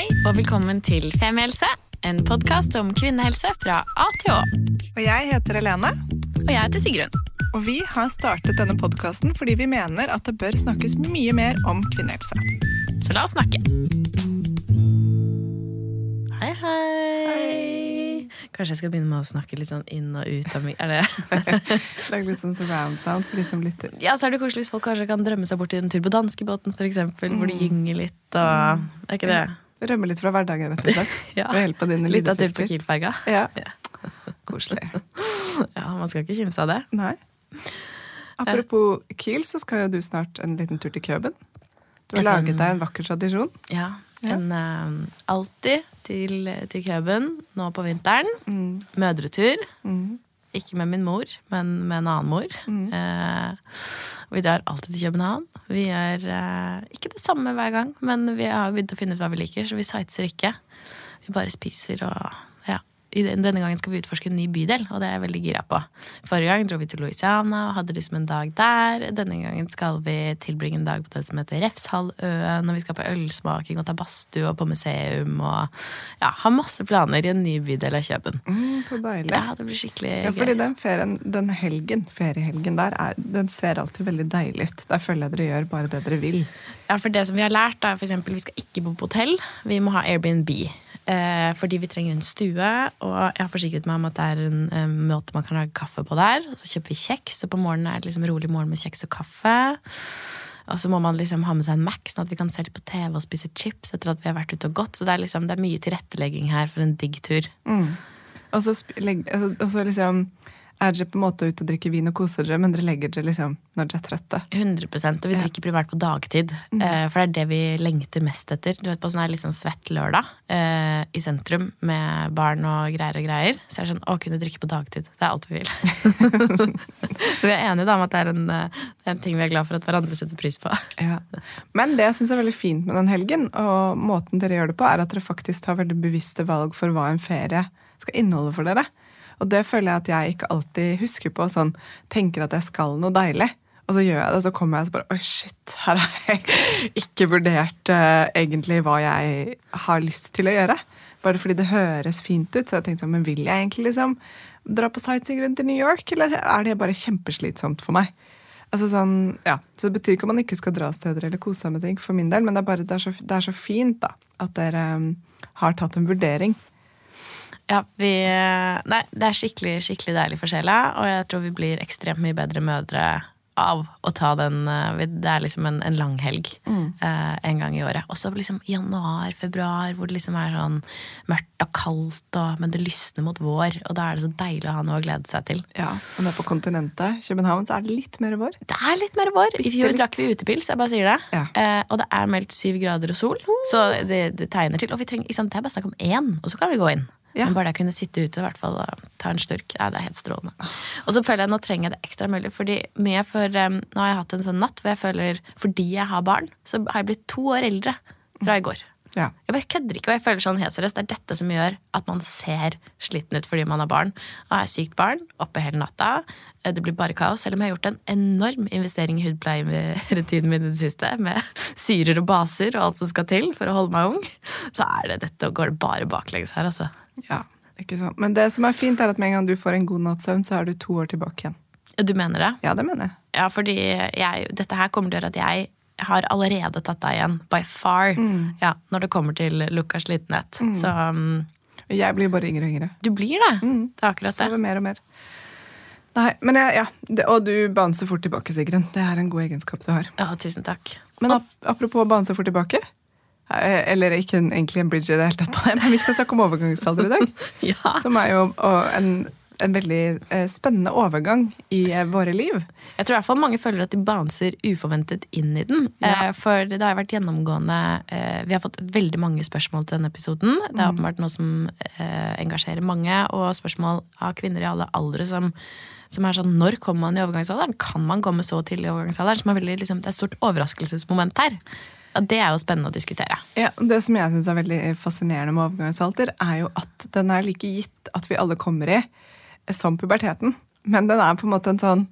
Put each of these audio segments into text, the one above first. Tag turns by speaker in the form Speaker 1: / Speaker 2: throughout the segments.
Speaker 1: Hei og velkommen til Femihelse, en podkast om kvinnehelse fra A til Å.
Speaker 2: Og jeg heter Helene.
Speaker 1: Og jeg heter Sigrun.
Speaker 2: Og vi har startet denne podkasten fordi vi mener at det bør snakkes mye mer om kvinnehelse.
Speaker 1: Så la oss snakke. Hei, hei. hei. Kanskje jeg skal begynne med å snakke litt sånn inn og ut av. Er det?
Speaker 2: Lag litt sånn surround sound for de som lytter.
Speaker 1: Ja, så er det koselig hvis folk kanskje kan drømme seg bort i en tur på danskebåten, for eksempel, hvor de gynger litt og Er ikke det?
Speaker 2: Rømme litt fra hverdagen, rett og slett.
Speaker 1: Ja.
Speaker 2: Ved hjelp av dine
Speaker 1: Litt av tur på. Kiel-ferga.
Speaker 2: Ja. Koselig.
Speaker 1: Ja, man skal ikke kimse av det.
Speaker 2: Nei. Apropos Kiel, så skal jo du snart en liten tur til Køben. Du har laget deg en vakker tradisjon.
Speaker 1: Ja.
Speaker 2: Ja.
Speaker 1: En uh, alltid til, til Køben nå på vinteren.
Speaker 2: Mm.
Speaker 1: Mødretur.
Speaker 2: Mm.
Speaker 1: Ikke med min mor, men med en annen mor.
Speaker 2: Mm.
Speaker 1: Eh, vi drar alltid til København. Vi gjør eh, ikke det samme hver gang, men vi har begynt å finne ut hva vi liker, så vi sightser ikke. Vi bare spiser og Denne gangen skal vi utforske en ny bydel, og det er jeg veldig gira på. Forrige gang dro vi til Louisiana og hadde liksom en dag der. Denne gangen skal vi tilbringe en dag på det som heter Refshalvøen, og vi skal på ølsmaking og ta badstue og på museum og ja, har masse planer i en ny bydel av Køben.
Speaker 2: Mm, så deilig.
Speaker 1: Ja, det blir skikkelig
Speaker 2: Ja, fordi den, ferien, den helgen, feriehelgen der, er, den ser alltid veldig deilig ut. Der føler jeg dere gjør bare det dere vil.
Speaker 1: Ja, for det som vi har lært, er eksempel, vi skal ikke bo på hotell. Vi må ha Airbnb. Eh, fordi vi trenger en stue, og jeg har forsikret meg om at det er en eh, måte man kan lage kaffe på der. Så kjøper vi kjeks, og på morgenen er det liksom rolig morgen med kjeks og kaffe. Og så må man liksom ha med seg en Mac, sånn at vi kan se litt på TV og spise chips etter at vi har vært ute og gått. Så det er, liksom, det er mye tilrettelegging her for en digg tur.
Speaker 2: Og så, legge, altså, og så liksom er dere på en måte ute og drikker vin og koser dere, men dere legger dere liksom når dere er trøtte.
Speaker 1: 100 Og vi
Speaker 2: Ja.
Speaker 1: drikker primært på dagtid. mm. for det er det vi lengter mest etter. Du vet På sånn her litt sånn svett lørdag eh, i sentrum med barn og greier og greier. Så er det sånn å kunne drikke på dagtid. Det er alt vi vil. Vi er enige da om at det er en, eh, en ting vi er glad for at hverandre setter pris på.
Speaker 2: Ja. Men det jeg syns er veldig fint med den helgen, og måten dere gjør det på, er at dere faktisk tar veldig bevisste valg for hva en ferie skal inneholde for dere. Og det føler jeg at jeg ikke alltid husker på. sånn, Tenker at jeg skal noe deilig. Og så gjør jeg det, og så kommer jeg og så bare Oi, shit, her har jeg ikke vurdert uh, egentlig hva jeg har lyst til å gjøre. Bare fordi det høres fint ut. Så jeg tenkte sånn, men vil jeg egentlig liksom dra på sightseeing rundt i New York, eller er det bare kjempeslitsomt for meg? Altså sånn, ja, Så det betyr ikke at man ikke skal dra steder eller kose seg med ting, for min del, men det er bare det er så, det er så fint da, at dere um, har tatt en vurdering.
Speaker 1: Ja, vi, nei, det er skikkelig skikkelig deilig for sjela, og jeg tror vi blir ekstremt mye bedre mødre av å ta den eh, Det er liksom en, en lang helg eh, en gang i året. Også liksom januar, februar, hvor det liksom er sånn mørkt og kaldt, og, men det lysner mot vår, og da er det så deilig å ha noe å glede seg til.
Speaker 2: Ja, Og er på kontinentet, København, så er det litt mer vår.
Speaker 1: Det er litt mer vår. I fjor drakk vi utepils, jeg bare sier det.
Speaker 2: Ja.
Speaker 1: Eh, og det er meldt syv grader og sol, så det, det tegner til. Og vi trenger, sant, det er bare snakk om én, og så kan vi gå inn.
Speaker 2: Ja.
Speaker 1: Men bare å kunne sitte ute hvert fall og ta en slurk, ja, det er helt strålende. Og så føler jeg nå trenger jeg det ekstra mulig, fordi mye for um, Nå har jeg hatt en sånn natt hvor jeg føler fordi jeg har barn, så har jeg blitt to år eldre fra i går.
Speaker 2: Ja.
Speaker 1: Jeg kødder ikke, og jeg føler sånn helt seriøst. Det er dette som gjør at man ser sliten ut fordi man har barn. Og er sykt barn, oppe hele natta. Eh, Det blir bare kaos. Selv om jeg har gjort en enorm investering i hudpleierutinen min i det siste, med syrer og baser og alt som skal til for å holde meg ung, så er det dette og går det bare baklengs her, altså.
Speaker 2: ja, ikke sant. Men det som er fint, er at med en gang du får en god natts søvn, så er du to år tilbake igjen.
Speaker 1: Du mener det?
Speaker 2: Ja, det mener jeg.
Speaker 1: Ja, fordi jeg, dette her kommer til å gjøre at jeg har allerede tatt deg igjen, by far, ja, når det kommer til Lukas slitenhet. Mm. Så um,
Speaker 2: Jeg blir bare yngre og yngre.
Speaker 1: du blir det. Det er akkurat det.
Speaker 2: Sover mer og mer. Nei, men jeg, ja, det, Og du bouncer fort tilbake, Sigrun. Det er en god egenskap du har.
Speaker 1: Ja, tusen takk.
Speaker 2: Men ap apropos bounce fort tilbake. eh, Eller ikke en, egentlig en bridge i det hele tatt på det, men vi skal snakke om overgangsalder i dag.
Speaker 1: Ja.
Speaker 2: Som er jo en, en veldig eh, spennende overgang i eh, våre liv.
Speaker 1: Jeg tror i hvert fall mange føler at de bouncer uforventet inn i den.
Speaker 2: Ja.
Speaker 1: Eh, For det har vært gjennomgående Vi har fått veldig mange spørsmål til denne episoden. Det er åpenbart noe som engasjerer mange, og spørsmål av kvinner i alle aldre som, som er sånn Når kommer man i overgangsalderen? Kan man komme så tidlig i overgangsalderen? Som er veldig, liksom, det er et stort overraskelsesmoment her. Og det er jo spennende å diskutere.
Speaker 2: Ja, Det som jeg syns er veldig fascinerende med overgangsalder, er jo at den er like gitt at vi alle kommer i, som puberteten. Men den er på en måte en sånn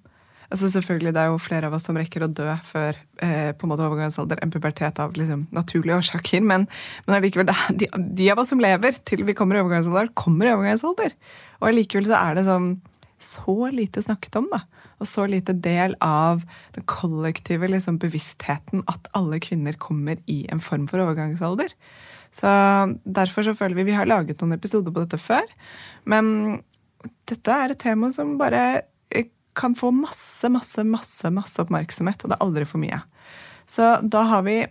Speaker 2: altså selvfølgelig Det er jo flere av oss som rekker å dø før eh, på en måte overgangsalder enn pubertet av liksom, naturlige årsaker. Men, men allikevel, de, de, av oss som lever til vi kommer i overgangsalder, kommer i overgangsalder. Og allikevel så er det sånn så lite snakket om, da. Og så lite del av den kollektive liksom, bevisstheten at alle kvinner kommer i en form for overgangsalder. Så derfor så føler vi Vi har laget noen episoder på dette før. Men dette er et tema som bare eh, kan få masse, masse, masse, masse oppmerksomhet, og det er aldri for mye. Så da har vi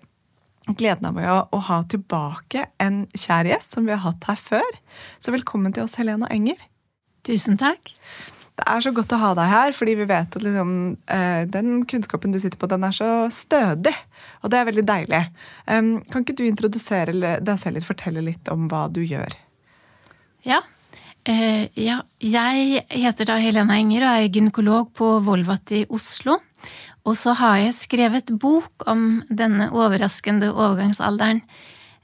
Speaker 2: gleden av å, å ha tilbake en kjær gjest som vi har hatt her før. Så velkommen til oss, Helena Enger.
Speaker 3: Tusen takk.
Speaker 2: Det er så godt å ha deg her, fordi vi vet at liksom, eh, den kunnskapen du sitter på, den er så stødig. Og det er veldig deilig. Kan ikke du introdusere deg selv litt, fortelle litt om hva du gjør?
Speaker 3: Ja. Eh, ja. Jeg heter da Helena Enger og er gynekolog på Volvat i Oslo. Og så har jeg skrevet bok om denne overraskende overgangsalderen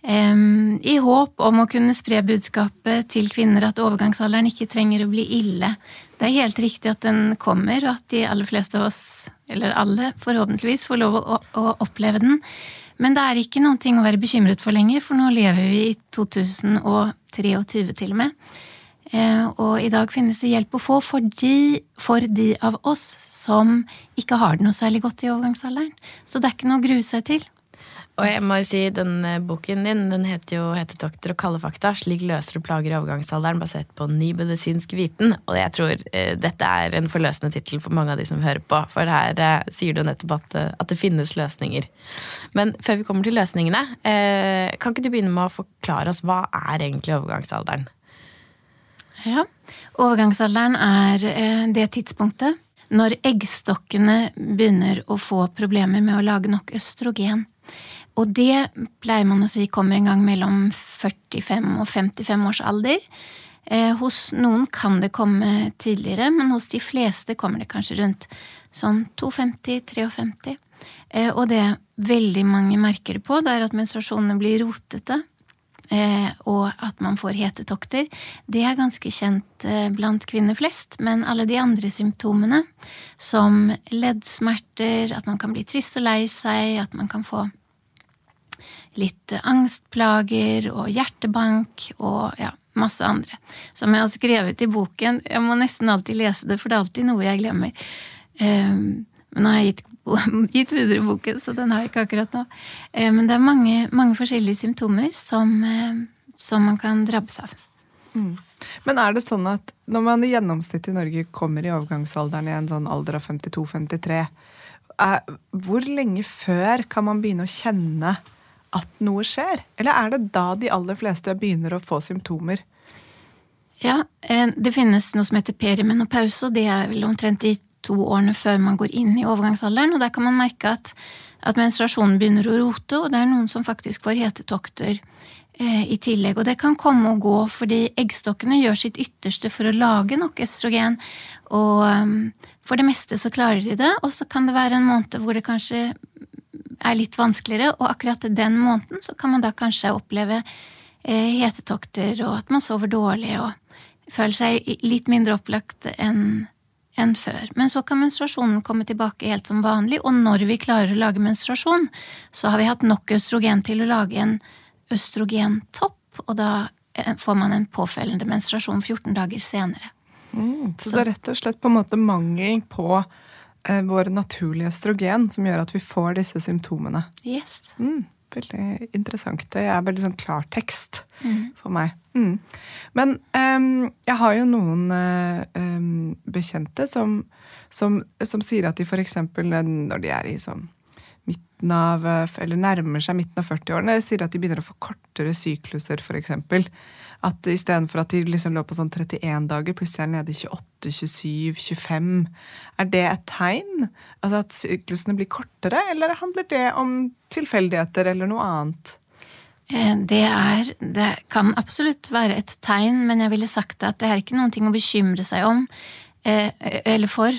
Speaker 3: i håp om å kunne spre budskapet til kvinner at overgangsalderen ikke trenger å bli ille. Det er helt riktig at den kommer, og at de aller fleste av oss, eller alle forhåpentligvis, får lov å, å oppleve den. Men det er ikke noen ting å være bekymret for lenger, for nå lever vi i 2023 til og med. Eh, og i dag finnes det hjelp å få for de, for de av oss som ikke har det noe særlig godt i overgangsalderen. Så det er ikke noe å grue seg til.
Speaker 1: Og jeg må jo si, den eh, boken din den heter jo 'Hetetokter og kalde fakta'. Slik løser du plager i overgangsalderen basert på ny medisinsk viten. Og jeg tror eh, dette er en forløsende tittel for mange av de som hører på. For her eh, sier du nettopp at, eh, at, det finnes løsninger. Men før vi kommer til løsningene, eh, kan ikke du begynne med å forklare oss hva er egentlig overgangsalderen?
Speaker 3: Ja, Overgangsalderen er eh, det tidspunktet når eggstokkene begynner å få problemer med å lage nok østrogen. Og det pleier man å si kommer en gang mellom 45 og 55 års alder. Eh, hos noen kan det komme tidligere, men hos de fleste kommer det kanskje rundt sånn 52-53. Eh, og det veldig mange merker det på, det er at menstruasjonene blir rotete. Eh, og at man får hetetokter. Det er ganske kjent eh, blant kvinner flest, men alle de andre symptomene, som leddsmerter, at man kan bli trist og lei seg, at man kan få litt angstplager og hjertebank og ja, masse andre. Som jeg har skrevet i boken. Jeg må nesten alltid lese det, for det er alltid noe jeg glemmer. Men nå har jeg gitt, gitt, videre boken, så den har jeg ikke akkurat nå. Um, men det er mange, mange forskjellige symptomer som, um, som, man kan drabbes av.
Speaker 2: Mm. Men er det sånn at når man i gjennomsnitt i Norge kommer i overgangsalderen i en sånn alder av 52-53, hvor lenge før kan man begynne å kjenne at noe skjer? Eller er det da de aller fleste begynner å få symptomer?
Speaker 3: Ja, eh, det finnes noe som heter perimenopause, og det er vel omtrent de to årene før man går inn i overgangsalderen. Og der kan man merke at, at menstruasjonen begynner å rote, og det er noen som faktisk får hetetokter eh, i tillegg. Og det kan komme og gå fordi eggstokkene gjør sitt ytterste for å lage nok østrogen. Og um, for det meste så klarer de det, og så kan det være en måned hvor det kanskje er litt vanskeligere, og akkurat den måneden så kan man da kanskje oppleve eh, hetetokter, og at man sover dårlig og føler seg litt mindre opplagt enn enn før. Men så kan menstruasjonen komme tilbake helt som vanlig, og når vi klarer å lage menstruasjon, så har vi hatt nok østrogen til å lage en østrogentopp, og da eh, får man en påfølgende menstruasjon 14 dager senere.
Speaker 2: Mm, så, så, det er rett og slett på en måte mangel på eh, vår naturlige østrogen som gjør at vi får disse symptomene.
Speaker 3: Yes.
Speaker 2: Mm, veldig interessant. Det er veldig sånn klartekst mm. for meg. Mm. Men um, jeg har jo noen um, bekjente som, som, som, sier at de f.eks. når de er i sånn midten av, eller nærmer seg midten av 40-årene, sier at de begynner å få kortere sykluser, f.eks. At istedenfor at de liksom lå på sånn 31 dager, plutselig er nede i 28, 27, 25. Er det et tegn? Altså at syklusene blir kortere, eller handler det om tilfeldigheter eller noe annet?
Speaker 3: Eh, det, er, det kan absolutt være et tegn, men jeg ville sagt at det er ikke noen ting å bekymre seg om eh, eller for.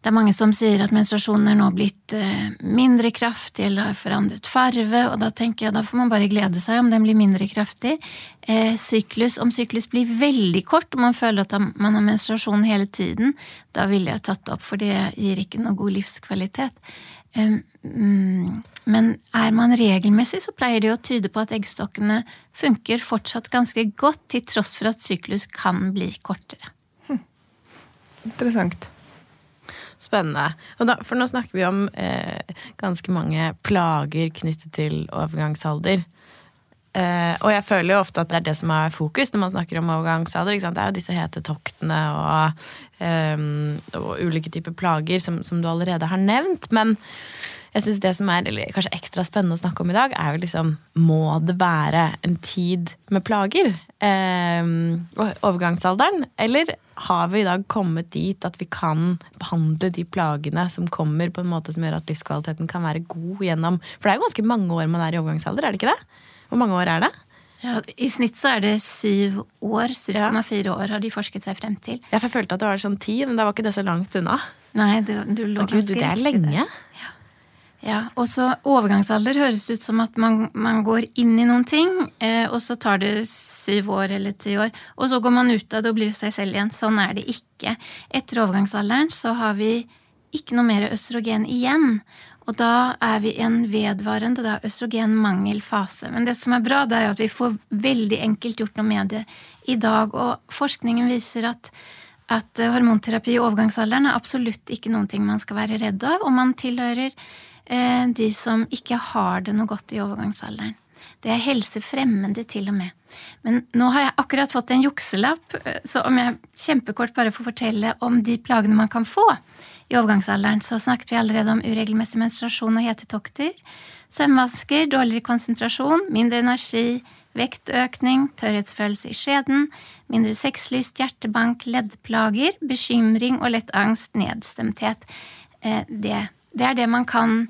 Speaker 3: Det er mange som sier at menstruasjonen er nå blitt eh, mindre kraftig eller har forandret farve, og da tenker jeg da får man bare glede seg om den blir mindre kraftig. Eh, syklus, om syklus blir veldig kort og man føler at man har menstruasjon hele tiden, da ville jeg tatt det opp, for det gir ikke noe god livskvalitet. Mm, men er man regelmessig, så pleier det å tyde på at eggstokkene funker fortsatt ganske godt, til tross for at syklus kan bli kortere. Hm.
Speaker 2: Interessant.
Speaker 1: Spennende. Da, for nå snakker vi om eh, ganske mange plager knyttet til overgangsalder. Eh, og jeg føler jo ofte at det er det som er fokus når man snakker om overgangsalder. Det er jo disse hete toktene og, eh, og ulike typer plager som, som, du allerede har nevnt. Men jeg synes det som er kanskje ekstra spennende å snakke om i dag, er jo liksom Må det være en tid med plager? Eh, overgangsalderen? Eller har vi i dag kommet dit at vi kan behandle de plagene som kommer, på en måte som gjør at livskvaliteten kan være god gjennom For det er jo ganske mange år man er i overgangsalder, er det ikke det? Hvor mange år er det?
Speaker 3: Ja, I snitt så er det syv år. 7,4 ja. år har de forsket seg frem til.
Speaker 1: Ja, for jeg følte at det var sånn ti, men da var ikke det så langt unna.
Speaker 3: Nei, det, du lå
Speaker 1: ganske Det er lenge.
Speaker 3: Ja. Ja, og så Overgangsalder høres ut som at man, man går inn i noen ting, eh, og så tar det syv år eller ti år, og så går man ut av det og blir seg selv igjen. Sånn er det ikke. Etter overgangsalderen så har vi ikke noe mer østrogen igjen. Og da er vi i en vedvarende da, østrogenmangelfase. Men det som er bra, det er at vi får veldig enkelt gjort noe med det i dag. Og forskningen viser at, at hormonterapi i overgangsalderen er absolutt ikke noen ting man skal være redd av, og man tilhører Eh, de som ikke har det noe godt i overgangsalderen. Det er helsefremmende til og med. Men nå har jeg akkurat fått en jukselapp, eh, så om jeg kjempekort bare får fortelle om de plagene man kan få i overgangsalderen, så snakket vi allerede om uregelmessig menstruasjon og hetetokter. Søvnvansker, dårligere konsentrasjon, mindre energi, vektøkning, tørrhetsfølelse i skjeden, mindre sexlyst, hjertebank, leddplager, bekymring og lett angst, nedstemthet. Eh, det det er det man kan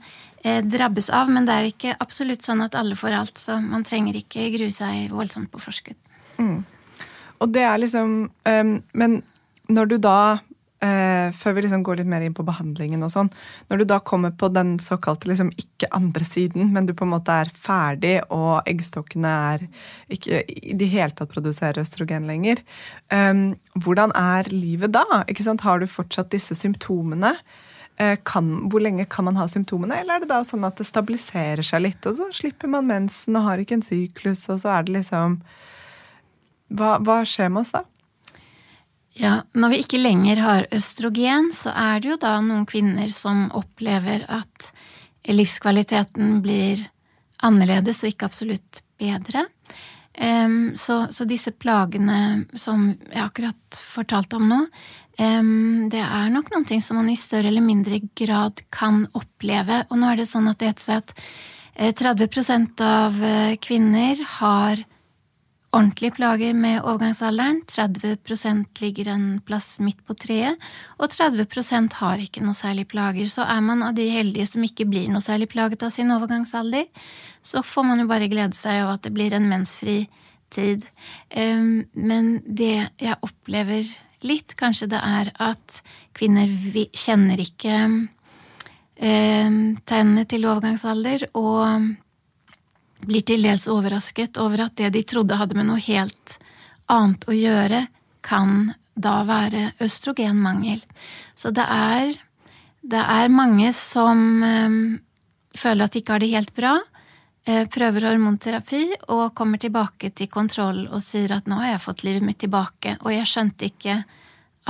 Speaker 3: eh, drabbes av, men det er ikke absolutt sånn at alle får alt. Så man trenger ikke grue seg voldsomt på forskudd. Mm.
Speaker 2: Og det er liksom um, Men når du da uh, Før vi liksom går litt mer inn på behandlingen og sånn. Når du da kommer på den såkalte liksom ikke andre siden, men du på en måte er ferdig, og eggstokkene er ikke i det hele tatt produserer østrogen lenger, um, hvordan er livet da? Har du fortsatt disse symptomene? Eh, kan, hvor lenge kan man ha symptomene, eller er det da sånn at det stabiliserer seg litt, og så slipper man mensen og har ikke en syklus, og så er det liksom Hva, hva skjer med oss da?
Speaker 3: Ja, når vi ikke lenger har østrogen, så er det jo da noen kvinner som opplever at livskvaliteten blir annerledes og ikke absolutt bedre. Um, så, så, disse plagene som jeg akkurat fortalte om nå, det er nok noen ting som man i større eller mindre grad kan oppleve. Og nå er det sånn at det heter seg at 30 eh, av eh, kvinner har ordentlige plager med overgangsalderen. 30% ligger en plass midt på treet, og 30% har ikke noe særlig plager. Så er man av de heldige som ikke blir noe særlig plaget av sin overgangsalder, så får man jo bare glede seg over at det blir en mensfri tid. Men det jeg opplever litt, kanskje det er at kvinner kjenner ikke eh, tegnene til overgangsalder, og blir til dels overrasket over at det de trodde hadde med noe helt annet å gjøre, kan da være østrogenmangel. Så det er, det er mange som øh, føler at de ikke har det helt bra, øh, prøver hormonterapi og kommer tilbake til kontroll og sier at nå har jeg fått livet mitt tilbake, og jeg skjønte ikke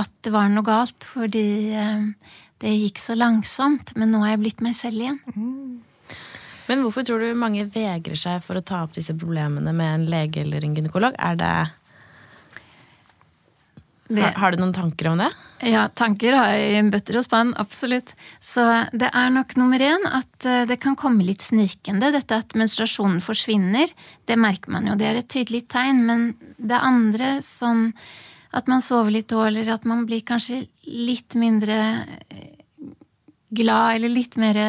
Speaker 3: at det var noe galt, fordi øh, det gikk så langsomt, men nå har jeg blitt meg selv igjen. Mm.
Speaker 1: Men hvorfor tror du mange vegrer seg for å ta opp disse problemene med en lege eller en gynekolog? Er det har, har, du noen tanker om det?
Speaker 3: Ja, tanker har jeg i bøtter og spann, absolutt. Så det er nok nummer én at eh, det kan komme litt snikende. Dette at menstruasjonen forsvinner, det merker man jo, det er et tydelig tegn. Men det andre, sånn at man sover litt dårligere, at man blir kanskje litt mindre eh, glad eller litt mer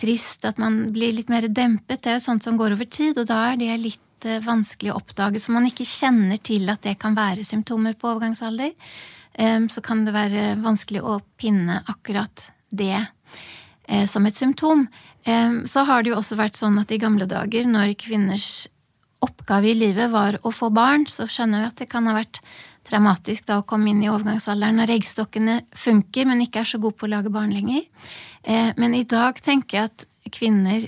Speaker 3: trist, at man blir litt mer dempet, det er jo sånt som går over tid, og da er det litt vanskelig å oppdage, så man ikke kjenner til at det kan være symptomer på overgangsalder. eh, så kan det være vanskelig å pinne akkurat det eh, som et symptom. Eh, så har det jo også vært sånn at i gamle dager, når kvinners oppgave i livet var å få barn, så skjønner vi at det kan ha vært traumatisk da å komme inn i overgangsalderen når eggstokkene funker, men ikke er så gode på å lage barn lenger. Eh, men i dag tenker jeg at kvinner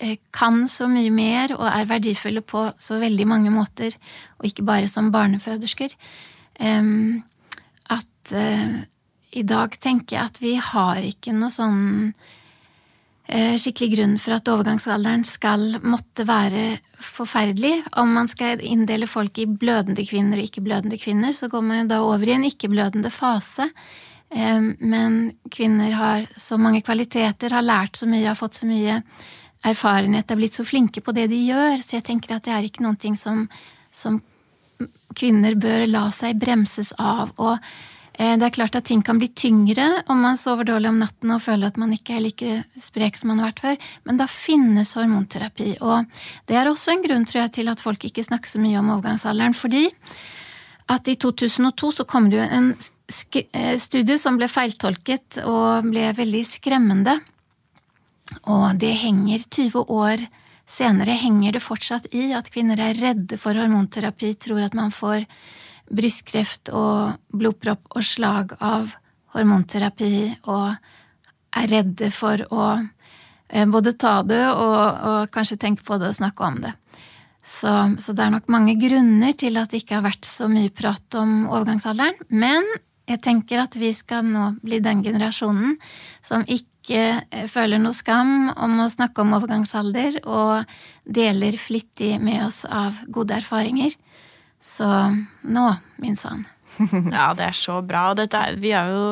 Speaker 3: eh, kan så mye mer og er verdifulle på så veldig mange måter, og ikke bare som barnefødersker. At eh, i dag tenker jeg at vi har ikke noe sånn skikkelig grunn for at overgangsalderen skal måtte være forferdelig. Om man skal inndele folk i blødende kvinner og ikke-blødende kvinner, så går man jo da over i en ikke-blødende fase. Men kvinner har så mange kvaliteter, har lært så mye, har fått så mye erfarenhet, er blitt så flinke på det de gjør, så jeg tenker at det er ikke ting som, som kvinner bør la seg bremses av. Og eh, det er klart at ting kan bli tyngre om man sover dårlig om natten og føler at man ikke er like sprek som man har vært før, men da finnes hormonterapi. Og det er også en grunn, tror jeg, til at folk ikke snakker så mye om overgangsalderen, fordi at i 2002 så kom det jo en Eh, studie som ble feiltolket og ble veldig skremmende. Og det henger 20 år senere henger det fortsatt i at kvinner er redde for hormonterapi, tror at man får brystkreft og blodpropp og slag av hormonterapi, og er redde for å eh, både ta det og, og kanskje tenke på det og snakke om det. Så, så, det er nok mange grunner til at det ikke har vært så mye prat om overgangsalderen. Men jeg tenker at vi skal nå bli den generasjonen som ikke eh, føler noe skam om å snakke om overgangsalder, og deler flittig med oss av gode erfaringer. Så nå, min sann.
Speaker 1: ja, det er så bra. Dette, vi har jo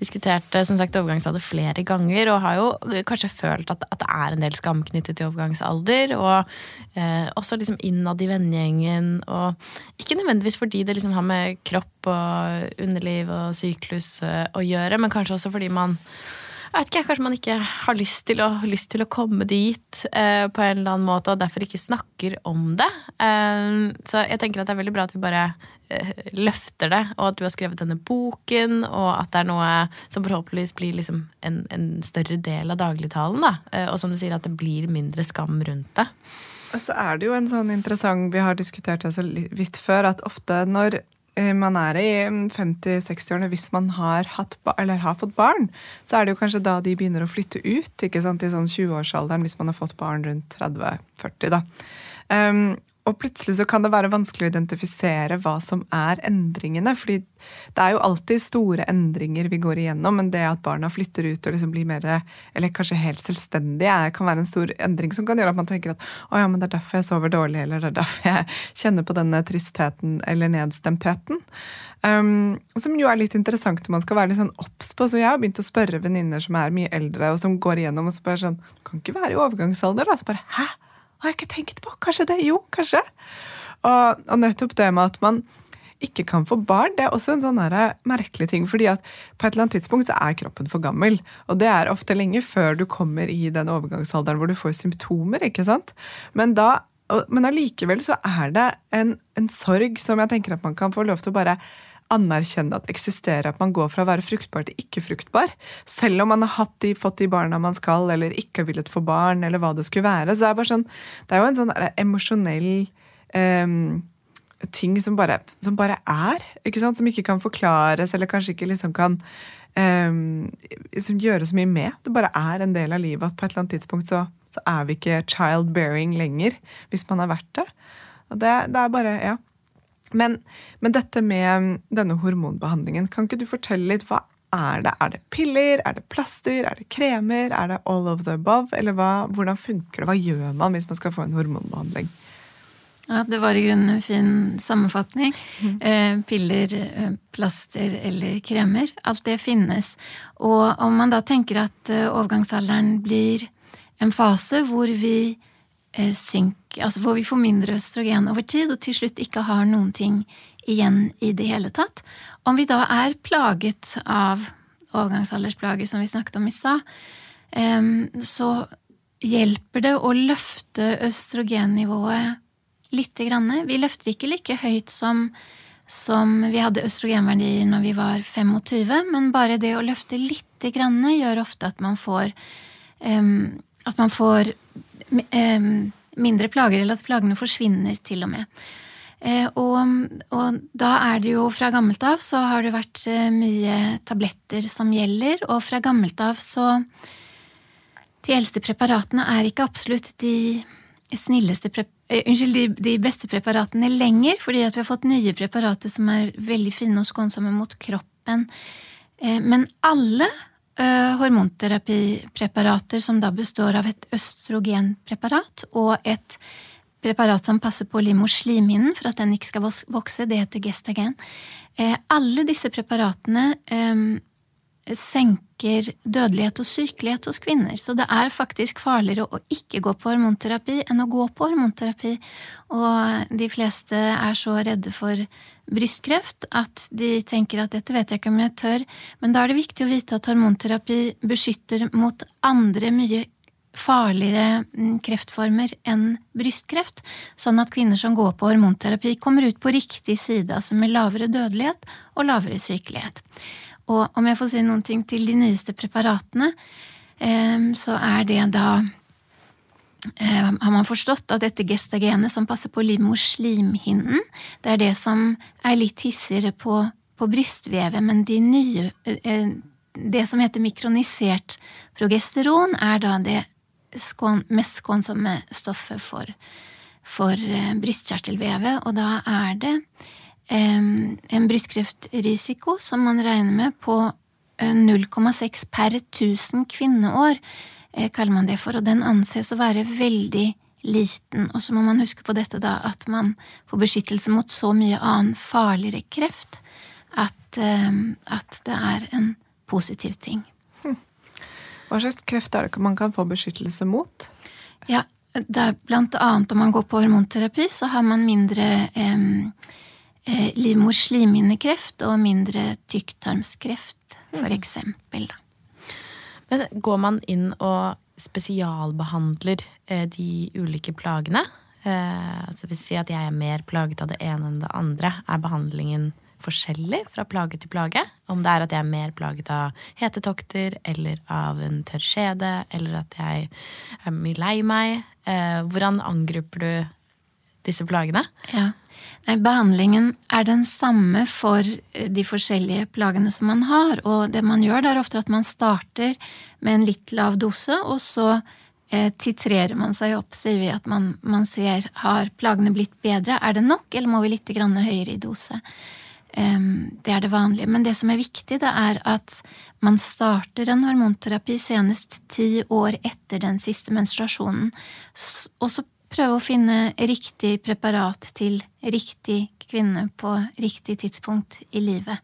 Speaker 1: diskutert eh, som sagt, overgangsalder flere ganger, og har jo kanskje følt at, at det er en del skam knyttet til overgangsalder. Og eh, også liksom innad i vennegjengen. Og ikke nødvendigvis fordi det liksom har med kropp og underliv og syklus eh, å gjøre, men kanskje også fordi man vet ikke, Kanskje man ikke har lyst til å, lyst til å komme dit eh, på en eller annen måte, og derfor ikke snakker om det. Eh, så jeg tenker at det er veldig bra at vi bare eh, løfter det, og at du har skrevet denne boken, og at det er noe som forhåpentligvis blir liksom en, en, større del av dagligtalen. Da. Eh, og som du sier, at det blir mindre skam rundt det.
Speaker 2: Og så er det jo en sånn interessant Vi har diskutert det så vidt før, at ofte når man er i 50-60-årene hvis man har, hatt, har, fått barn, så er det jo kanskje da de begynner å flytte ut ikke sant, i sånn 20-årsalderen hvis man har fått barn rundt 30-40. da. Um, og plutselig så kan det være vanskelig å identifisere hva som er endringene. fordi det er jo alltid store endringer vi går igjennom, men det at barna flytter ut og liksom blir mer, eller kanskje helt selvstendige, kan være en stor endring som kan gjøre at man tenker at å ja, men det er derfor jeg sover dårlig, eller det er derfor jeg kjenner på denne tristheten eller nedstemtheten. Um, som jo er litt interessant når man skal være litt sånn obs på. Så jeg har begynt å spørre venninner som er mye eldre, og som går igjennom og bare sånn Du kan ikke være i overgangsalder, da? Så bare hæ? Har jeg ikke tenkt på. Kanskje det? Jo, kanskje. Og, og nettopp det med at man ikke kan få barn, det er også en sånn merkelig ting. fordi at på et eller annet tidspunkt så er kroppen for gammel. Og det er ofte lenge før du kommer i den overgangsalderen hvor du får symptomer. ikke sant? Men da, men allikevel så er det en, en sorg som jeg tenker at man kan få lov til å bare anerkjenne at eksisterer at man går fra å være fruktbar til ikke fruktbar. Selv om man har de, fått de barna man skal, eller ikke har villet få barn, eller hva det skulle være. Så det er, sånn, det er jo en sånn emosjonell um, ting som bare, som bare, er. ikke sant? Som ikke kan forklares, eller kanskje ikke liksom kan um, som gjøre så mye med. Det bare er en del av livet at på et eller annet tidspunkt så, så er vi ikke childbearing lenger, hvis man har vært det. Og det, det er bare, ja. Men, men, dette med denne hormonbehandlingen, kan ikke du fortelle litt? Hva er det? Er det piller? Er det plaster? Er det kremer? Er det all of the above? Eller hva, hvordan funker det? Hva gjør man hvis man skal få en hormonbehandling?
Speaker 3: Ja, Det var i grunnen en fin sammenfatning. Mm. Eh, piller, eh, plaster eller kremer. Alt det finnes. Og om man da tenker at eh, overgangsalderen blir en fase hvor vi Eh, synk, altså hvor vi får mindre østrogen over tid, og til slutt ikke har noen ting igjen i det hele tatt. Om vi da er plaget av overgangsaldersplager, som vi snakket om i stad, så hjelper det å løfte østrogennivået lite grann. Vi løfter ikke like høyt som, som vi hadde østrogenverdier når vi var 25, men bare det å løfte lite grann gjør ofte at man får at man får mindre plager, eller at plagene forsvinner til og med. Uh, og, og, da er det jo fra gammelt av så har det vært uh, mye tabletter som gjelder, og fra gammelt av så De eldste preparatene er ikke absolutt de snilleste preparatene uh, unnskyld, de, de, beste preparatene lenger, fordi at vi har fått nye preparater som er veldig fine og skånsomme mot kroppen. Eh, men alle hormonterapipreparater som da består av et østrogenpreparat og et preparat som passer på livmorslimhinnen for at den ikke skal vokse, det heter gestagen. Uh, alle disse preparatene um, senker dødelighet og sykelighet hos kvinner. Så det er faktisk farligere å ikke gå på hormonterapi enn å gå på hormonterapi. Og de fleste er så redde for brystkreft at de tenker at dette vet jeg ikke om jeg tør, men da er det viktig å vite at hormonterapi beskytter mot andre mye farligere mm, kreftformer enn brystkreft, sånn at kvinner som går på hormonterapi, kommer ut på riktig side, altså med lavere dødelighet og lavere sykelighet. Og om jeg får si noen ting til de nyeste preparatene, så er det da har man forstått at dette gestagenet som passer på livmors det er det som er litt hissigere på, på brystvevet, men de nye Det som heter mikronisert progesteron, er da det skån, mest skånsomme stoffet for, for brystkjertelvevet, og da er det en brystkreftrisiko som man regner med på 0,6 eh, per 1000 kvinneår, eh, kaller man det for, og den anses å være veldig liten. Og så må man huske på dette da at man får beskyttelse mot så mye annen farligere kreft at, at det er en positiv ting. Hm.
Speaker 2: Hva slags kreft er det man kan få beskyttelse mot?
Speaker 3: Ja, blant annet om man går på hormonterapi, så har man mindre eh, livmorslimhinnekreft og mindre tykktarmskreft, for mm. eksempel.
Speaker 1: Men går man inn og spesialbehandler eh, de ulike plagene? Altså Hvis vi sier at jeg er mer plaget av det ene enn det andre, er behandlingen forskjellig fra plage til plage? Om det er at jeg er mer plaget av hetetokter eller av en tørr skjede, eller at jeg er mye lei meg. Eh, hvordan angriper du disse plagene?
Speaker 3: Ja. Nei, behandlingen er den samme for eh, de forskjellige plagene som man har. Og det man gjør, det er ofte at man starter med en litt lav dose, og så eh, titrerer man seg opp, sier vi at man, man, ser har plagene blitt bedre. Er det nok, eller må vi litt høyere i dose? Um, det er det vanlige. Men det som er viktig, det er at man starter en hormonterapi senest ti år etter den siste menstruasjonen. Og så prøve å finne riktig preparat til riktig kvinne på riktig tidspunkt i livet.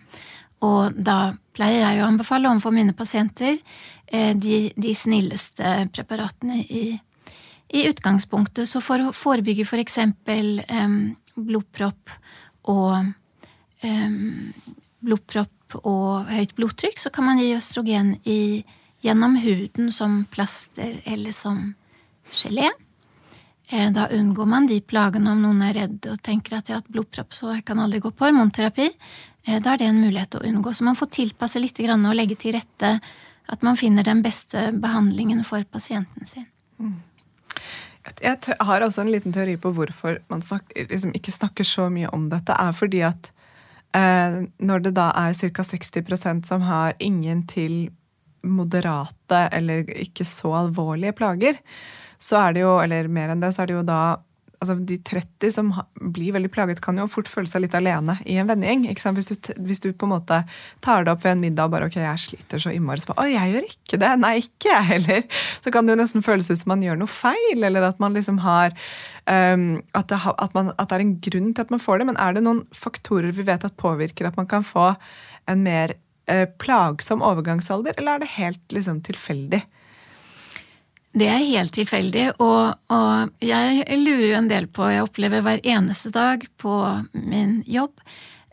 Speaker 3: Og da pleier jeg å anbefale overfor mine pasienter eh, de, de snilleste preparatene i, i, utgangspunktet. Så for å forebygge for eksempel um, blodpropp og blodpropp og høyt blodtrykk, så kan man gi østrogen i, gjennom huden som plaster eller som gelé. Eh, da unngår man de plagene om noen er redd og tenker at jeg har hatt blodpropp, så jeg kan aldri gå på hormonterapi. Eh, da er det en mulighet å unngå. Så man får tilpasse litt og legge til rette at man finner den beste behandlingen for pasienten sin. Mm.
Speaker 2: Jeg har også en liten teori på hvorfor man snakker, liksom ikke snakker så mye om dette. er fordi at eh, når det da er ca. 60% som har ingen til moderate eller ikke så alvorlige plager, så er det jo, eller mer enn det, så er det jo da altså De 30 som blir veldig plaget, kan jo fort føle seg litt alene i en vennegjeng. Hvis hvis, du, på en måte tar det opp ved en middag og bare ok, jeg sliter så innmari, så bare, å, jeg gjør ikke det. Nei, ikke jeg heller. Så kan det jo nesten føles ut som man gjør noe feil, eller at man liksom har um, at, det, at, man, at, det, er en grunn til at man får det. Men er det noen faktorer vi vet at påvirker at man kan få en mer uh, plagsom overgangsalder, eller er det helt liksom tilfeldig?
Speaker 3: Det er helt tilfeldig, og, og, jeg lurer jo en del på Jeg opplever hver eneste dag på min jobb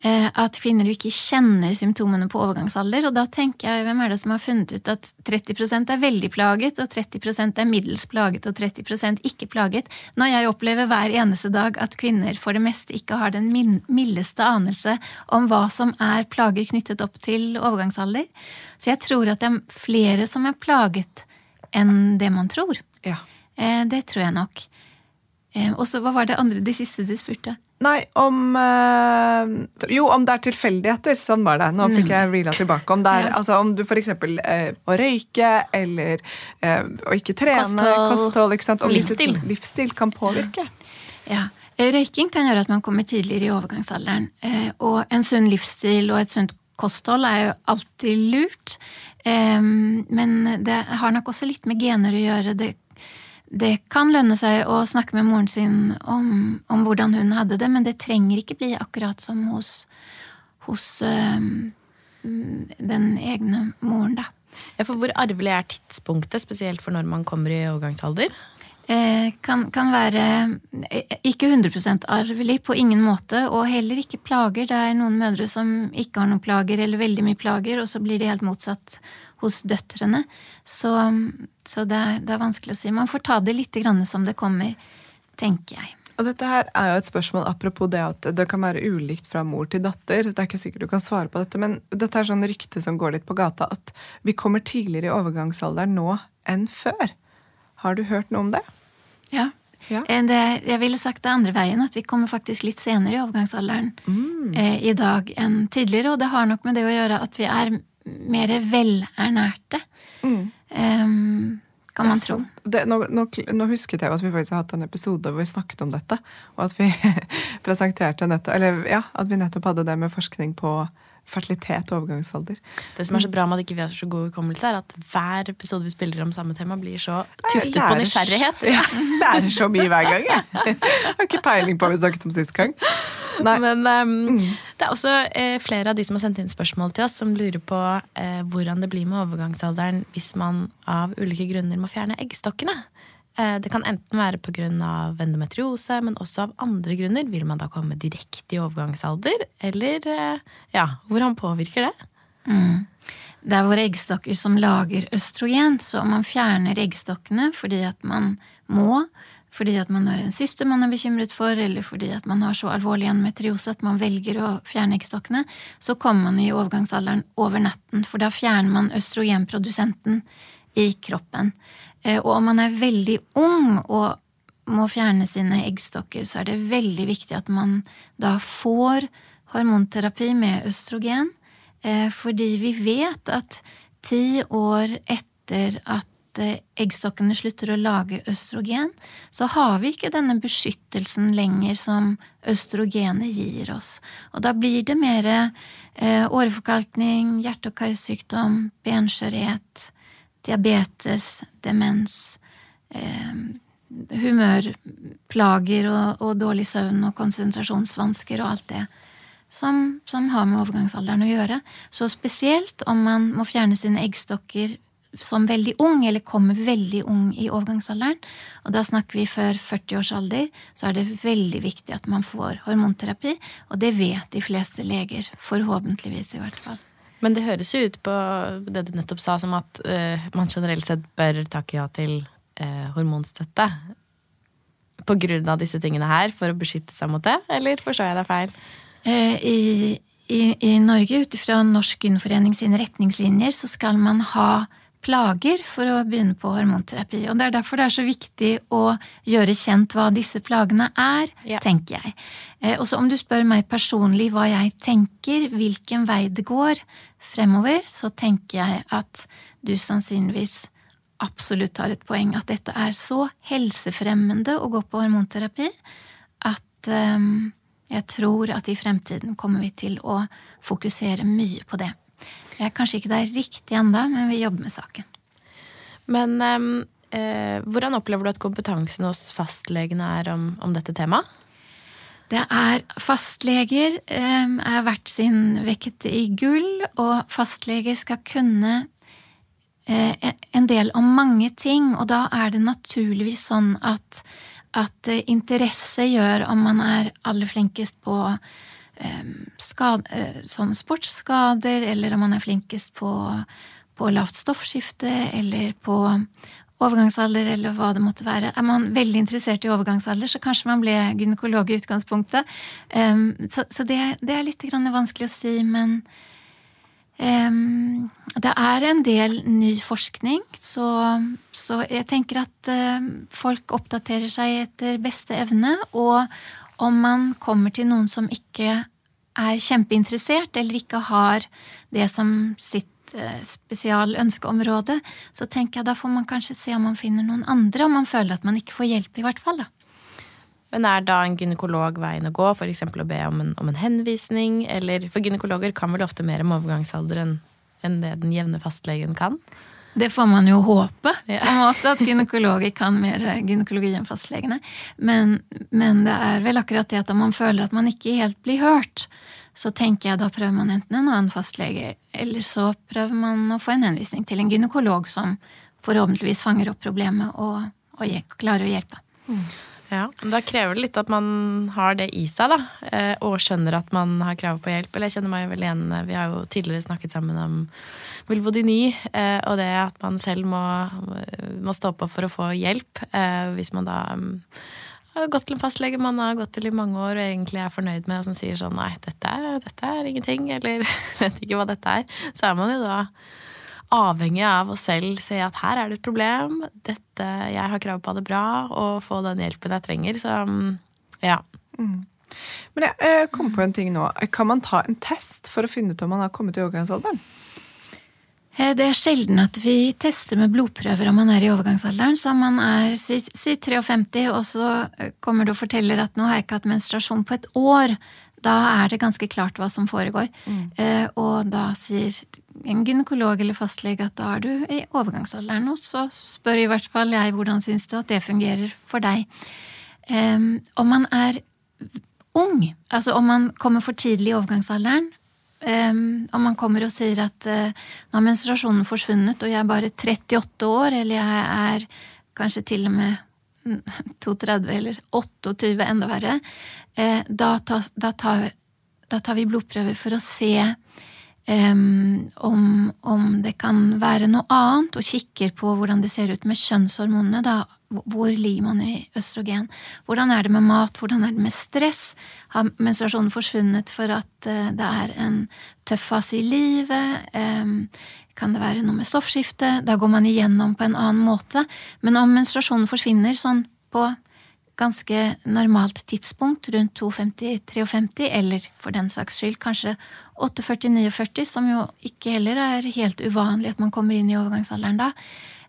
Speaker 3: eh, at kvinner jo ikke kjenner symptomene på overgangsalder. Og da tenker jeg, hvem er det som har funnet ut at 30% er veldig plaget, og 30 er middels plaget, og 30% ikke plaget? Når jeg opplever hver eneste dag at kvinner for det meste ikke har den mildeste anelse om hva som er plager knyttet opp til overgangsalder. Så jeg tror at det er flere som er plaget enn det man tror.
Speaker 2: Ja.
Speaker 3: Eh, det tror jeg nok. Eh, og så hva var det andre, det siste du spurte?
Speaker 2: Nei, om øh, Jo, om det er tilfeldigheter. Sånn var det. Nå fikk jeg reela tilbake. Om det er, ja. altså, om du f.eks. Øh, å røyke eller øh, å ikke trene, kosthold, kosthold ikke sant?
Speaker 1: Om livsstil.
Speaker 2: livsstil kan påvirke.
Speaker 3: Ja. Røyking kan gjøre at man kommer tidligere i overgangsalderen. Og en sunn livsstil og et sunt kosthold er jo alltid lurt. Men det har nok også litt med gener å gjøre. Det det kan lønne seg å snakke med moren sin om, om, hvordan hun hadde det, men det trenger ikke bli akkurat som hos, hos den egne moren, da.
Speaker 1: Ja, for hvor arvelig er tidspunktet, spesielt for når man kommer i overgangsalder?
Speaker 3: Eh, kan, kan, være eh, ikke 100% arvelig, på ingen måte, og heller ikke plager. Det er noen mødre som ikke har noen plager, eller veldig mye plager, og så blir det helt motsatt hos døtrene. Så, så det, er, det, er, vanskelig å si. Man får ta det litt som det kommer, tenker jeg.
Speaker 2: Og dette her er jo et spørsmål apropos det at det kan være ulikt fra mor til datter. Det er ikke sikkert du kan svare på dette, men dette er sånn rykte som går litt på gata, at vi kommer tidligere i overgangsalderen nå enn før. Har du hørt noe om det?
Speaker 3: Ja. ja. Eh, det, jeg ville sagt det andre veien, at vi kommer faktisk litt senere i overgangsalderen mm. eh, i dag enn tidligere. Og det har nok med det å gjøre at vi er mer velernærte. Mm. Um, kan man tro.
Speaker 2: Det, nå, nå, nå, husket jeg at vi faktisk har hatt en episode hvor vi snakket om dette. Og at vi presenterte nettopp, eller ja, at vi nettopp hadde det med forskning på fertilitet og overgangsalder.
Speaker 1: Det som er så bra med at ikke vi har så god hukommelse, er at hver episode vi spiller om samme tema, blir så tuftet på nysgjerrighet.
Speaker 2: Ja, lærer så mye hver gang, jeg. jeg har ikke peiling på hva vi snakket om sist gang.
Speaker 1: Nei. Men um, det er også eh, flere av de som har sendt inn spørsmål til oss, som lurer på eh, hvordan det blir med overgangsalderen hvis man av ulike grunner må fjerne eggstokkene. Eh, det kan enten være pga. endometriose, men også av andre grunner. Vil man da komme direkte i overgangsalder, eller eh, ja, hvordan påvirker det?
Speaker 3: Mm. Det er våre eggstokker som lager østrogen, så om man fjerner eggstokkene fordi at man må, fordi at man har en syster man er bekymret for, eller fordi at man har så alvorlig endometriose at man velger å fjerne eggstokkene, så kommer man i overgangsalderen over natten, for da fjerner man østrogenprodusenten i kroppen. Eh, og om man er veldig ung og må fjerne sine eggstokker, så er det veldig viktig at man da får hormonterapi med østrogen, eh, fordi vi vet at ti år etter at eh, eggstokkene slutter å lage østrogen, så har vi ikke denne beskyttelsen lenger som østrogenet gir oss. Og da blir det mer åreforkalkning, hjerte- og karsykdom, benskjørhet, diabetes, demens, eh, humørplager og, og, dårlig søvn og konsentrasjonsvansker og alt det som, som, har med overgangsalderen å gjøre. Så spesielt om man må fjerne sine eggstokker som veldig ung, eller kommer veldig ung i overgangsalderen, og da snakker vi før 40 års alder, så er det veldig viktig at man får hormonterapi, og det vet de fleste leger. Forhåpentligvis, i hvert fall.
Speaker 1: Men det høres jo ut på det du nettopp sa, som at uh, man generelt sett bør takke ja til uh, hormonstøtte. På grunn av disse tingene her, for å beskytte seg mot det? Eller forstår jeg deg feil?
Speaker 3: Uh, i, i, I Norge, ut ifra Norsk Innforening sine retningslinjer, så skal man ha plager for å begynne på hormonterapi. Og det er derfor det er så viktig å gjøre kjent hva disse plagene er, ja. tenker jeg. Eh, og så om du spør meg personlig hva jeg tenker, hvilken vei det går fremover, så tenker jeg at du sannsynligvis absolutt har et poeng at dette er så helsefremmende å gå på hormonterapi at um, jeg tror at i fremtiden kommer vi til å fokusere mye på det. Jeg er kanskje ikke der riktig ennå, men vi jobber med saken.
Speaker 1: Men eh, hvordan opplever du at kompetansen hos fastlegene er om, om dette temaet?
Speaker 3: Det er Fastleger eh, er verdt sin vekket i gull, og fastleger skal kunne eh, en del om mange ting, og da er det naturligvis sånn at, at interesse gjør om man er aller flinkest på eh, skad, eh, sportsskader, eller om man er flinkest på, på lavt stoffskifte, eller på overgangsalder, eller hva det måtte være. Er man veldig interessert i overgangsalder, så kanskje man ble gynekolog i utgangspunktet. Um, så, så det, det, er litt vanskelig å si, men um, det er en del ny forskning, så, så jeg tenker at uh, folk oppdaterer seg etter beste evne, og om man kommer til noen som ikke er kjempeinteressert, eller ikke har det som sitt Eh, spesialønskeområde, så tenker jeg da får man kanskje se om man finner noen andre, om man føler at man ikke får hjelp, i hvert fall. da.
Speaker 1: Men er da en gynekolog veien å gå, f.eks. å be om en, om en, henvisning? Eller, for gynekologer kan vel ofte mer om overgangsalder enn, enn det den jevne fastlegen kan?
Speaker 3: Det får man jo håpe, ja. på en måte, at gynekologer kan mer gynekologi enn fastlegene. Men, men, det er vel akkurat det at om man føler at man ikke helt blir hørt, så tenker jeg da prøver man enten en annen fastlege, eller så prøver man å få en henvisning til en gynekolog som forhåpentligvis fanger opp problemet og, og klarer å hjelpe. Mm.
Speaker 1: Ja, men Da krever det litt at man har det i seg, da, eh, og skjønner at man har krav på hjelp. Eller jeg kjenner meg vel igjen, eh, Vi har jo tidligere snakket sammen om vulvodyni, ny, og det at man selv må, må stå på for å få hjelp. Hvis man da mm, har gått til en fastlege man har gått til i mange år og egentlig er fornøyd med, og som sier sånn nei, dette dette er ingenting, eller vet ikke hva dette er, så er man jo da avhengig av å selv se at her er det et problem, dette, jeg har krav på å ha det bra, og få den hjelpen jeg trenger. Så mm, ja. Mm.
Speaker 2: Men jeg kom på en ting nå. Kan man ta en test for å finne ut om man har kommet i overgangsalderen?
Speaker 3: Eh, det er sjelden at vi tester med blodprøver om man er i overgangsalderen. Så om man er si, si 53, og så eh, kommer du og forteller at nå har jeg ikke hatt menstruasjon på et år, da er det ganske klart hva som foregår. Mm. Eh, og da sier en gynekolog eller fastlege at da er du i overgangsalderen. Og så spør i hvert fall jeg hvordan syns du at det fungerer for deg. Eh, om man er ung, altså om man kommer for tidlig i overgangsalderen, Um, om man kommer og sier at uh, nå har menstruasjonen forsvunnet, og jeg er bare 38 år, eller jeg er kanskje til og med 32 eller 28, enda verre, uh, da, ta, da, tar, da, tar, vi blodprøver for å se om, om, det kan være noe annet, og kikker på hvordan det ser ut med kjønnshormonene. da hvor ligger man i østrogen? Hvordan er det med mat? Hvordan er det med stress? Har menstruasjonen forsvunnet for at eh, det er en tøff fase i livet? Kan det være noe med stoffskifte? Da går man igjennom på en annen måte. Men om menstruasjonen forsvinner sånn på ganske normalt tidspunkt, rundt 2,50-53, eller for den saks skyld kanskje 48-49, som jo ikke heller er helt uvanlig at man kommer inn i overgangsalderen da,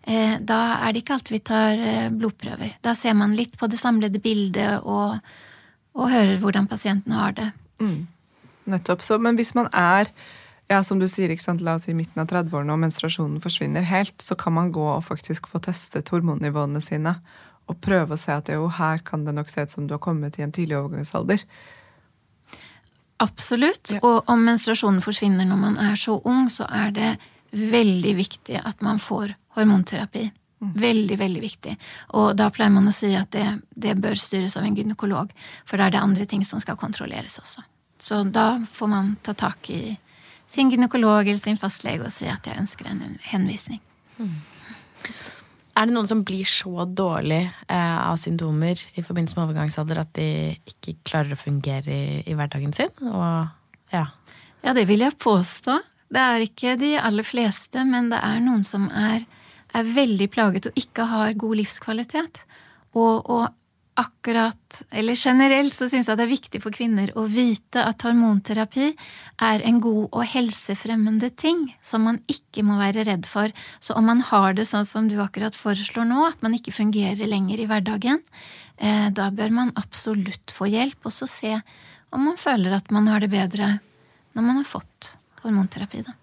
Speaker 3: Eh, da er det ikke alltid vi tar eh, blodprøver. Da ser man litt på det samlede bildet og, og hører hvordan pasienten har det. Mm.
Speaker 2: Nettopp. Så, men hvis man er ja, som du sier, ikke sant, la oss si midten av 30-årene og menstruasjonen forsvinner helt, så kan man gå og faktisk få testet hormonnivåene sine og prøve å se at jo, her kan det nok se ut som du har kommet i en tidlig overgangsalder.
Speaker 3: Absolutt. Ja. Og om menstruasjonen forsvinner når man er så ung, så er det veldig viktig at man får hormonterapi. Mm. Veldig, veldig viktig. Og da pleier man å si at det, det, bør styres av en gynekolog, for da er det andre ting som skal kontrolleres også. Så da får man ta tak i sin gynekolog eller sin fastlege og si at jeg ønsker en henvisning. Mm.
Speaker 1: Er det noen som blir så dårlig eh, av symptomer i forbindelse med overgangsalder at de ikke klarer å fungere i, i hverdagen sin? Og, ja.
Speaker 3: ja, det vil jeg påstå. Det er ikke de aller fleste, men det er noen som er, er veldig plaget og ikke har god livskvalitet. Og, og akkurat, eller generelt, så syns jeg det er viktig for kvinner å vite at hormonterapi er en god og helsefremmende ting som man ikke må være redd for. Så om man har det sånn som du akkurat foreslår nå, at man ikke fungerer lenger i hverdagen, eh, da bør man absolutt få hjelp, og så se om man føler at man har det bedre når man har fått hormonterapi. da.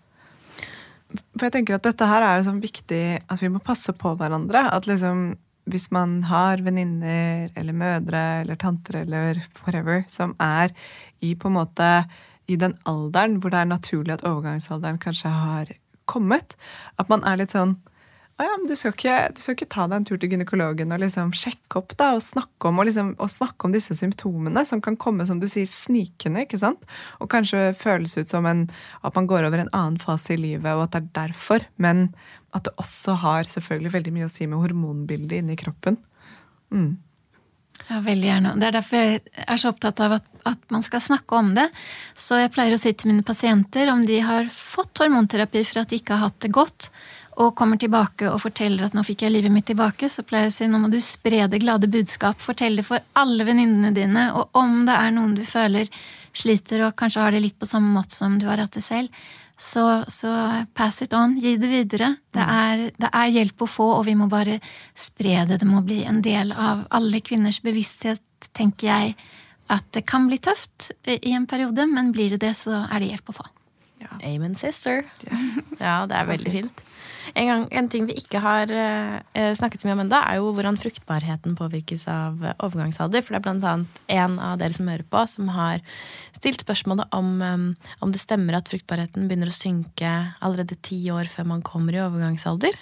Speaker 2: For jeg tenker at dette her er sånn viktig at vi må passe på hverandre. At liksom hvis man har venninner eller mødre eller tanter eller whatever som er i på en måte i den alderen hvor det er naturlig at overgangsalderen kanskje har kommet, at man er litt sånn å ja, men du skal, ikke, du skal ikke ta deg en tur til gynekologen og liksom sjekke opp da, og snakke om, og liksom, og snakke om disse symptomene, som kan komme som du sier, snikende. ikke sant? Og kanskje føles ut som en, at man går over en annen fase i livet, og at det er derfor. Men at det også har selvfølgelig veldig mye å si med hormonbildet inni kroppen. Mm.
Speaker 3: Ja, veldig gjerne. Det er derfor jeg er så opptatt av at, at, man skal snakke om det. Så jeg pleier å si til mine pasienter om de har fått hormonterapi for at de ikke har hatt det godt, og kommer tilbake og forteller at nå fikk jeg livet mitt tilbake, så pleier jeg å si nå må du spre det glade budskap. Fortell det for alle venninnene dine, og om det er noen du føler sliter og kanskje har det litt på samme måte som du har hatt det selv, så, så, pass it on, gi det videre. Det mm. er, det er, hjelp å få, og vi må bare spre det. Det må bli en del av alle kvinners bevissthet, tenker jeg. At det kan bli tøft i en periode, men blir det det, så er det hjelp å få.
Speaker 1: Ja. Amen, sister. Yes. Ja, det er veldig fint. En, gang, en, ting vi ikke har uh, snakket så mye om ennå, er jo hvordan fruktbarheten påvirkes av uh, overgangsalder. For det er blant annet en av dere som hører på, som har stilt spørsmålet om, um, om det stemmer at fruktbarheten begynner å synke allerede ti år før man kommer i overgangsalder.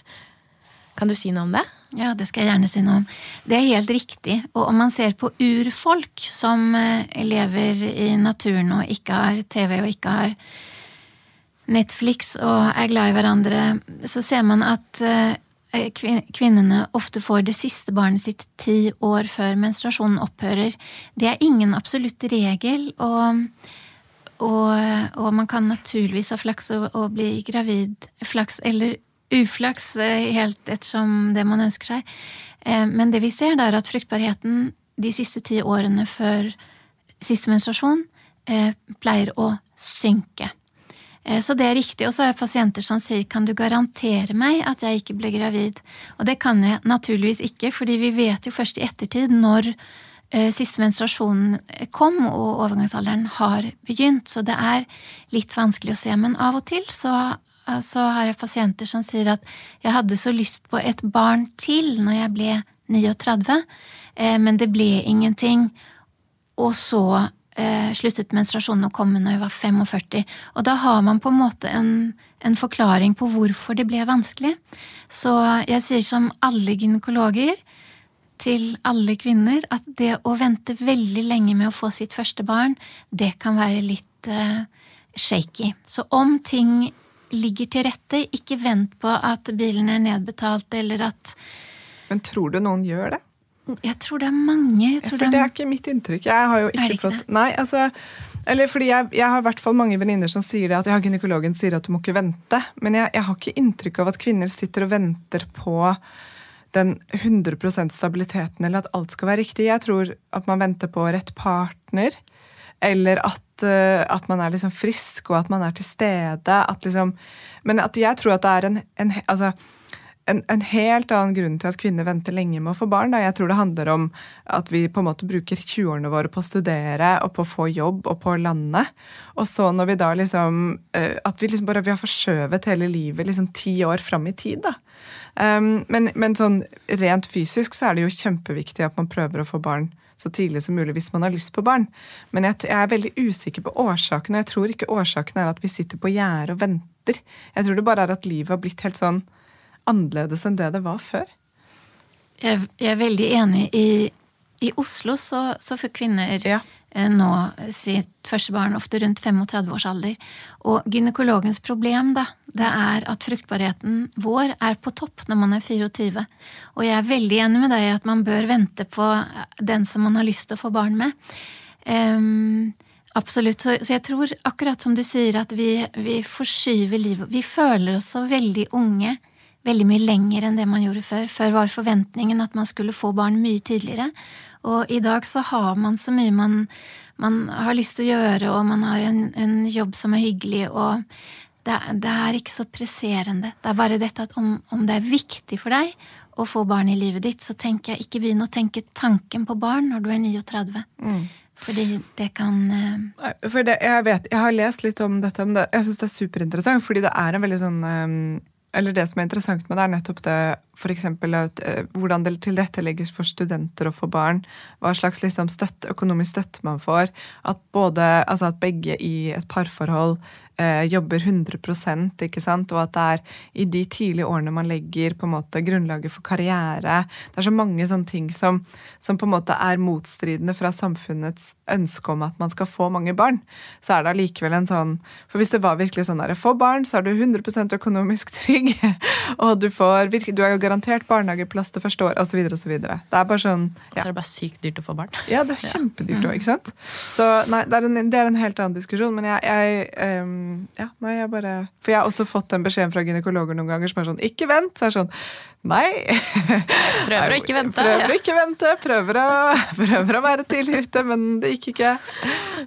Speaker 1: Kan du si noe om det?
Speaker 3: Ja, det skal jeg gjerne si noe om. Det er helt riktig. Og om man ser på urfolk som lever i naturen og ikke har TV og ikke har Netflix og er glad i hverandre, så ser man at eh, kvinnene ofte får det siste barnet sitt ti år før menstruasjonen opphører. Det er ingen absolutt regel, og, og, og man kan naturligvis ha flaks og, og, bli gravid. Flaks eller uflaks, eh, helt ettersom det man ønsker seg. Eh, men det vi ser, er at fruktbarheten de siste ti årene før siste menstruasjon pleier å synke. Eh, så det er riktig. Og så har jeg pasienter som sier kan du garantere meg at jeg ikke ble gravid? Og det kan jeg naturligvis ikke, fordi vi vet jo først i ettertid når eh, siste menstruasjonen kom og overgangsalderen har begynt. Så det er litt vanskelig å se. Men av og til så, eh, så har jeg pasienter som sier at jeg hadde så lyst på et barn til når jeg ble 39, men det ble ingenting. Og så eh, sluttet menstruasjonen å komme når jeg var 45. Og da har man på en måte en, en, forklaring på hvorfor det ble vanskelig. Så jeg sier som alle gynekologer til alle kvinner at det å vente veldig lenge med å få sitt første barn, det kan være litt eh, shaky. Så om ting ligger til rette, ikke vent på at bilen er nedbetalt eller at
Speaker 2: Men tror du noen gjør det?
Speaker 3: Jeg tror det er mange.
Speaker 2: For det er ikke mitt inntrykk. Jeg har jo ikke, ikke fått Nei, altså eller fordi jeg, jeg har i hvert fall mange venninner som sier det, at ja, gynekologen sier at du må ikke vente. Men jeg, jeg, har ikke inntrykk av at kvinner sitter og venter på den 100% stabiliteten, eller at alt skal være riktig. Jeg tror at man venter på rett partner. Eller at, uh, at man er liksom frisk, og at man er til stede. At liksom, men at jeg tror at det er en, en altså, en, en, helt annen grunn til at kvinner venter lenge med å få barn. Da. Jeg tror det handler om at vi på en måte bruker 20-årene våre på å studere og på å få jobb og på å lande. Og så når vi da liksom eh, At vi liksom bare vi har forskjøvet hele livet liksom ti år fram i tid. da. Um, men, men, sånn rent fysisk så er det jo kjempeviktig at man prøver å få barn så tidlig som mulig hvis man har lyst på barn. Men jeg, jeg er veldig usikker på årsaken, og jeg tror ikke årsaken er at vi sitter på gjerdet og venter. Jeg tror det bare er at livet har blitt helt sånn annerledes enn det det var før?
Speaker 3: Jeg, jeg er veldig enig. I, i Oslo så, så får kvinner ja. Eh, nå sitt første barn ofte rundt 35 års alder. Og gynekologens problem da, det er at fruktbarheten vår er på topp når man er 24. Og jeg er veldig enig med deg i at man bør vente på den som man har lyst til å få barn med. Um, Absolutt. Så, jeg tror, akkurat som du sier, at vi, vi forskyver livet. Vi føler oss så veldig unge veldig mye lenger enn det man gjorde før. Før var forventningen at man skulle få barn mye tidligere. Og i dag så har man så mye man, man har lyst til å gjøre, og man har en, en jobb som er hyggelig, og det, det, er ikke så presserende. Det er bare dette at om, om, det er viktig for deg å få barn i livet ditt, så tenker jeg ikke begynn å tenke tanken på barn når du er 39. Mm. Fordi det kan uh...
Speaker 2: For det, jeg vet, jeg har lest litt om dette, men det, jeg syns det er superinteressant, fordi det er en veldig sånn um eller det som er interessant med det, er nettopp det f.eks. Eh, hvordan det tilrettelegges for studenter å få barn. Hva slags liksom, støtte, økonomisk støtte man får. At, både, altså at begge i et parforhold jobber 100 ikke sant? og at det er i de tidlige årene man legger på en måte grunnlaget for karriere. Det er så mange sånne ting som, som på en måte er motstridende fra samfunnets ønske om at man skal få mange barn. Så er det allikevel en sånn For hvis det var virkelig sånn der, få barn, så er du 100% økonomisk trygg, og du, får, du er jo garantert barnehageplass det første året, osv. osv. Det er bare sånn
Speaker 1: ja. Så er det bare sykt dyrt å få barn.
Speaker 2: Ja, det er kjempedyrt òg, ikke sant. Så nei, det er, en, det er en helt annen diskusjon, men jeg, jeg um, Ja, nei, jeg bare For jeg har også fått den beskjeden fra gynekologer noen ganger som er sånn Ikke vent! Så er sånn Nei.
Speaker 1: Prøver å ikke vente.
Speaker 2: Prøver å ikke vente, prøver å, prøver å være tidlig ute, men det gikk ikke.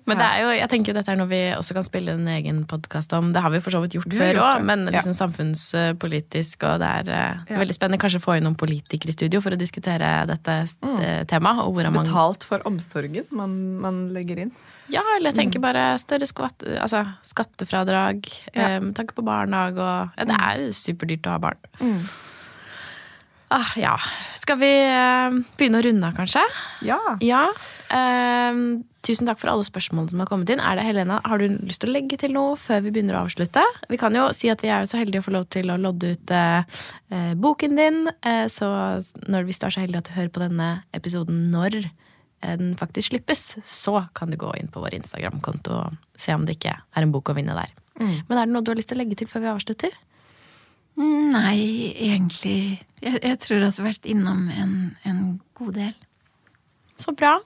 Speaker 1: Men det er jo, jeg tenker dette er noe vi også kan spille en egen podkast om. Det har vi for så vidt gjort før òg, men liksom ja. samfunnspolitisk, og det er eh, ja. veldig spennende. Kanskje få inn noen politikere i studio for å diskutere dette mm. Eh, temaet.
Speaker 2: Betalt for omsorgen man, man legger inn.
Speaker 1: Ja, eller jeg tenker mm. bare større skvatt, altså skattefradrag, ja. um, tanke på barnehage og Ja, det er er superdyrt å ha barn. Mm. Ah, ja. Skal vi eh, begynne å runde av, kanskje?
Speaker 2: Ja.
Speaker 1: ja. Eh, tusen takk for alle spørsmålene som har kommet inn. Er det Helena, Har du lyst til å legge til noe før vi begynner å avslutte? Vi kan jo si at vi er jo så heldige å få lov til å lodde ut uh, boken din. så når, hvis du er så heldig at du hører på denne episoden når den faktisk slippes, så kan du gå inn på vår Instagram-konto og se om det ikke er en bok å vinne der. Mm. Men er det noe du har lyst til å legge til før vi avslutter?
Speaker 3: Nei, egentlig Jeg, jeg tror at vi har vært innom en, en, god del.
Speaker 1: Så bra.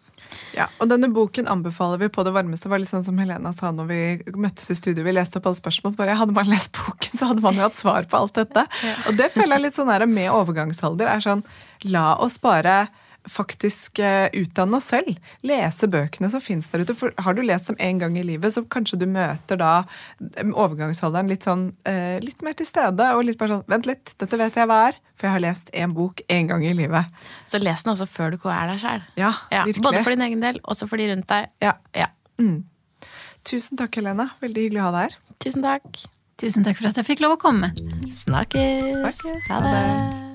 Speaker 2: Ja, og denne boken anbefaler vi på det varmeste. Det var litt sånn som Helena sa når vi møttes i studio. Vi leste opp alle spørsmål. så bare, Hadde man lest boken, så hadde man jo hatt svar på alt dette. Ja. Og det føler jeg litt sånn her med overgangsalder. er sånn, La oss bare faktisk uh, utdanne oss selv. Lese bøkene som fins der ute. For har du lest dem én gang i livet, så kanskje du møter da overgangsalderen litt sånn uh, litt mer til stede. Og litt bare sånn Vent litt, dette vet jeg hva er, for jeg har lest én bok én gang i livet.
Speaker 1: Så les den også før du er der sjøl.
Speaker 2: Ja, ja, virkelig.
Speaker 1: Både for din egen del, også for de rundt deg.
Speaker 2: Ja. ja. Mm. Tusen takk, Helena. Veldig hyggelig å ha deg her.
Speaker 1: Tusen takk.
Speaker 3: Tusen takk for at jeg fikk lov å komme.
Speaker 1: Snakkes.
Speaker 2: Snakkes. Ha det.